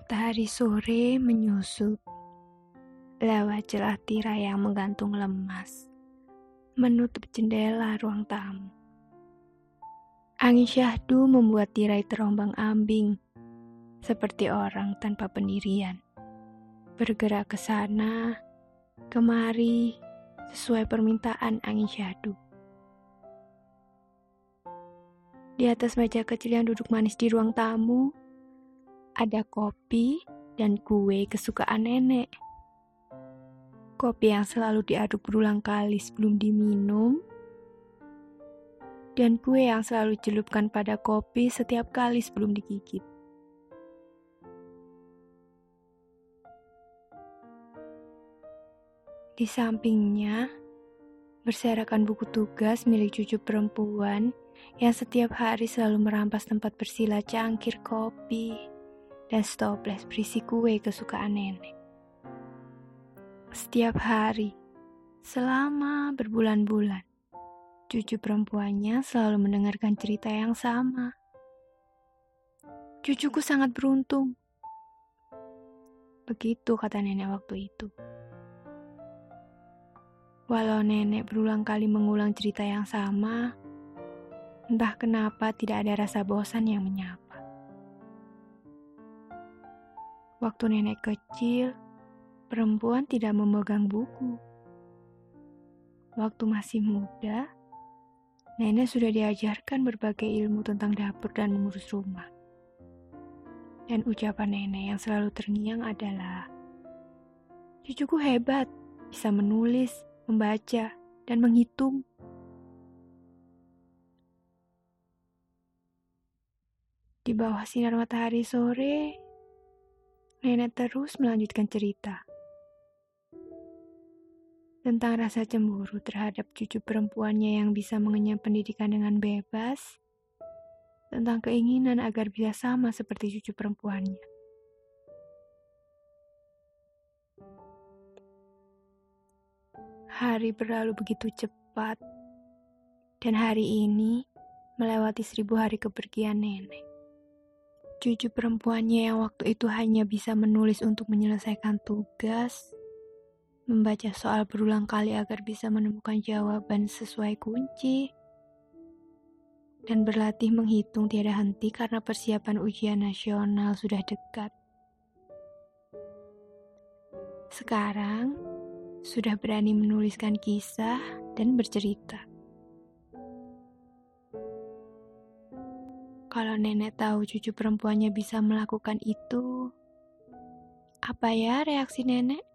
Matahari sore menyusut lewat celah tirai yang menggantung lemas, menutup jendela ruang tamu. Angin syahdu membuat tirai terombang-ambing, seperti orang tanpa pendirian. Bergerak ke sana, kemari, sesuai permintaan angin syahdu. Di atas meja kecil yang duduk manis di ruang tamu, ada kopi dan kue kesukaan nenek. Kopi yang selalu diaduk berulang kali sebelum diminum, dan kue yang selalu dicelupkan pada kopi setiap kali sebelum digigit. Di sampingnya, berserakan buku tugas milik cucu perempuan yang setiap hari selalu merampas tempat bersila cangkir kopi dan stoples berisi kue kesukaan nenek. Setiap hari, selama berbulan-bulan, cucu perempuannya selalu mendengarkan cerita yang sama. Cucuku sangat beruntung. Begitu kata nenek waktu itu. Walau nenek berulang kali mengulang cerita yang sama, entah kenapa tidak ada rasa bosan yang menyapa. Waktu nenek kecil, perempuan tidak memegang buku. Waktu masih muda, nenek sudah diajarkan berbagai ilmu tentang dapur dan mengurus rumah. Dan ucapan nenek yang selalu terngiang adalah, Cucuku hebat, bisa menulis, membaca, dan menghitung. Di bawah sinar matahari sore, Nenek terus melanjutkan cerita tentang rasa cemburu terhadap cucu perempuannya yang bisa mengenyam pendidikan dengan bebas, tentang keinginan agar bisa sama seperti cucu perempuannya. Hari berlalu begitu cepat, dan hari ini melewati seribu hari kepergian nenek. Cucu perempuannya yang waktu itu hanya bisa menulis untuk menyelesaikan tugas, membaca soal berulang kali agar bisa menemukan jawaban sesuai kunci, dan berlatih menghitung tiada henti karena persiapan ujian nasional sudah dekat. Sekarang, sudah berani menuliskan kisah dan bercerita. Kalau nenek tahu cucu perempuannya bisa melakukan itu, apa ya reaksi nenek?